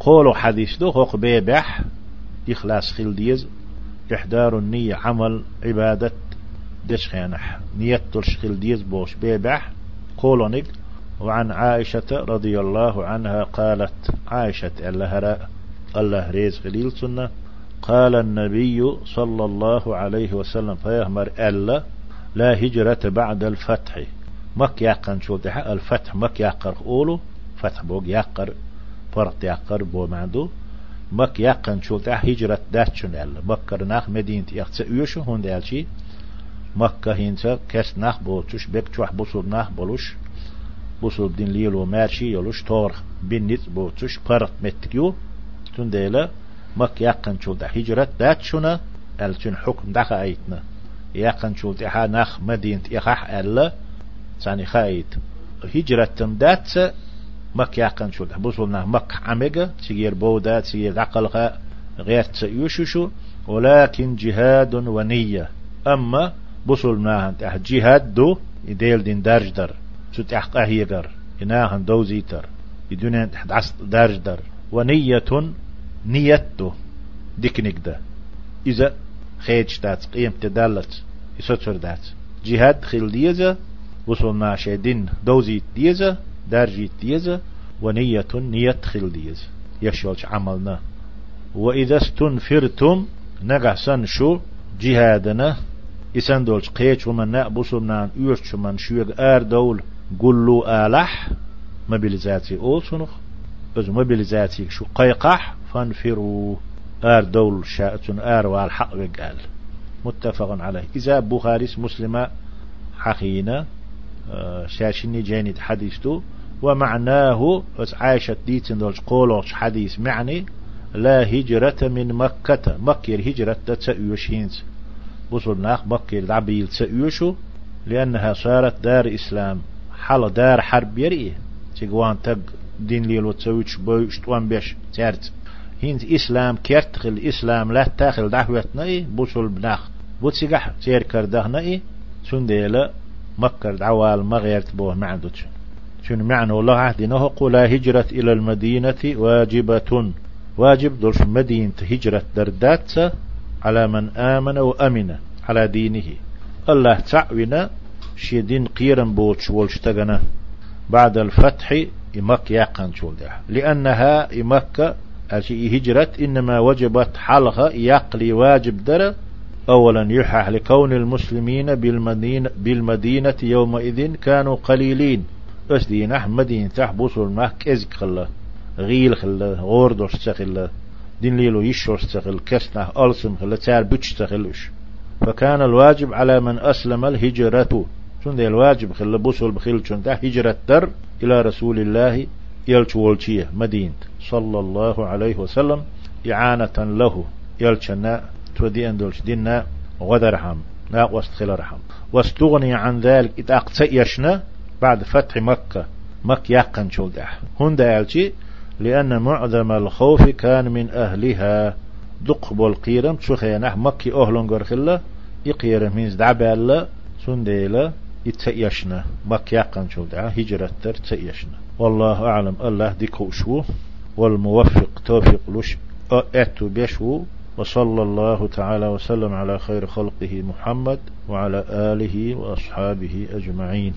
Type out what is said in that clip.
قولوا حديث دو هوق بيبح إخلاص خل ديز إحدار النية عمل عبادة دش خيانح. نية خل ديز بوش بيبح قولوا نك وعن عائشة رضي الله عنها قالت عائشة الله الله ريز خليل سنة. قال النبي صلى الله عليه وسلم فيهمر ألا لا هجرة بعد الفتح. مك يقن شو الفتح مك يقر أولو فتح بوغ يقر فرط يقر بو معدو مك يقن شو هجرة داتشن ألا مكر ناخ مدينة يقص يوشو هون دالشي مكة هينسا كس ناخ بوتش بك تشوح بصور ناخ بولوش بصور دين ليلو ماشي يلوش تور بنيت بوتش فرط متكيو تنديلا مك يقن شو هجرة داتشنا التن حكم دخا ايتنا يقن شو تحا نخ مدينة يخح ألا ثاني خايت هجرة تمدات مك يقن شو بوصلنا مك عمقة تغير بودا تغير عقلها غير تسيوششو ولكن جهاد ونية. أما بوصلنا أنت جهاد دو يديل دين درج در. شو تحقق هيجر إناهن دوزيتر بدون تحت عصد درج در. ونية نيته ديكنيك ده. إذا خيج دات قيم تدلت. يسوتر دات. جهاد خيل ديزا وصلنا شيدين دوزي ديزا درجي ديزا ونية نية خيل ديزا يشولش عملنا وإذا استنفرتم نغسن شو جهادنا إسان دولش قيش ومن نأبصرنا يوش من شويق آر دول قلوا آلح. موبيليزاتي أول سنخ. بس موبيليزاتي شو قيقح فانفروا آر دول شاءتون آر والحق قال متفق عليه إذا بخاري مسلمة حقينا شاشني جاني حديثه ومعناه بس عائشة ديتن دولش قولوش حديث معني لا هجرة من مكة مكة هجرة تسأيوشينز ناخ مكة دعبيل تسأيوشو لأنها صارت دار إسلام. حال دار حرب يريه تقوان تق دين ليلو تسويش بوش توان بيش تارت هند إسلام كرتخل إسلام لا تاخل دعوتنا إيه بوصل بناخ بوتسيقح تير كردهنا إيه سنديلا مكر دعوال مغيرت بوه معدوش شن معنى الله عهدنا لا هجرة إلى المدينة واجبة. واجب دولش مدينة هجرة دردات على من آمن وأمن على دينه. الله تعوينا شيدين قيرا بوتش والشتغنا بعد الفتح إمك يقن لأنها إمك هجرة إنما وجبت حلقة يقلي واجب در أولا يحح لكون المسلمين بالمدينة, بالمدينة يومئذ كانوا قليلين. أسدين أحمدين تحبسوا المحك إزك خلا. غيل خلا غوردوش تخلا. دين ليلو يشوش تخل كسنة ألسم خلا تار بوش تخلوش. فكان الواجب على من أسلم الهجرة. شون الواجب خلا بوصل بخيل شون هجرة در إلى رسول الله يلچولچيه مدينة. صلى الله عليه وسلم إعانة له يلچنا تودي أندولش دينا غدرهم لا واستخل رحم. واستغني عن ذلك إتاقتيشنا بعد فتح مكة. مكة يقن شولدح هندا يلچي لأن معظم الخوف كان من أهلها. دق بالقيرم تشخينح مكي أهلن قرخلا يقير ميز دعبالا سنديلا يتسيشنا مكة يقن شولدح هجرة تر تسيشنا والله أعلم الله ديكو شو والموفق توفيق لش أتو بيشو وصلى الله تعالى وسلم على خير خلقه محمد وعلى آله وأصحابه أجمعين.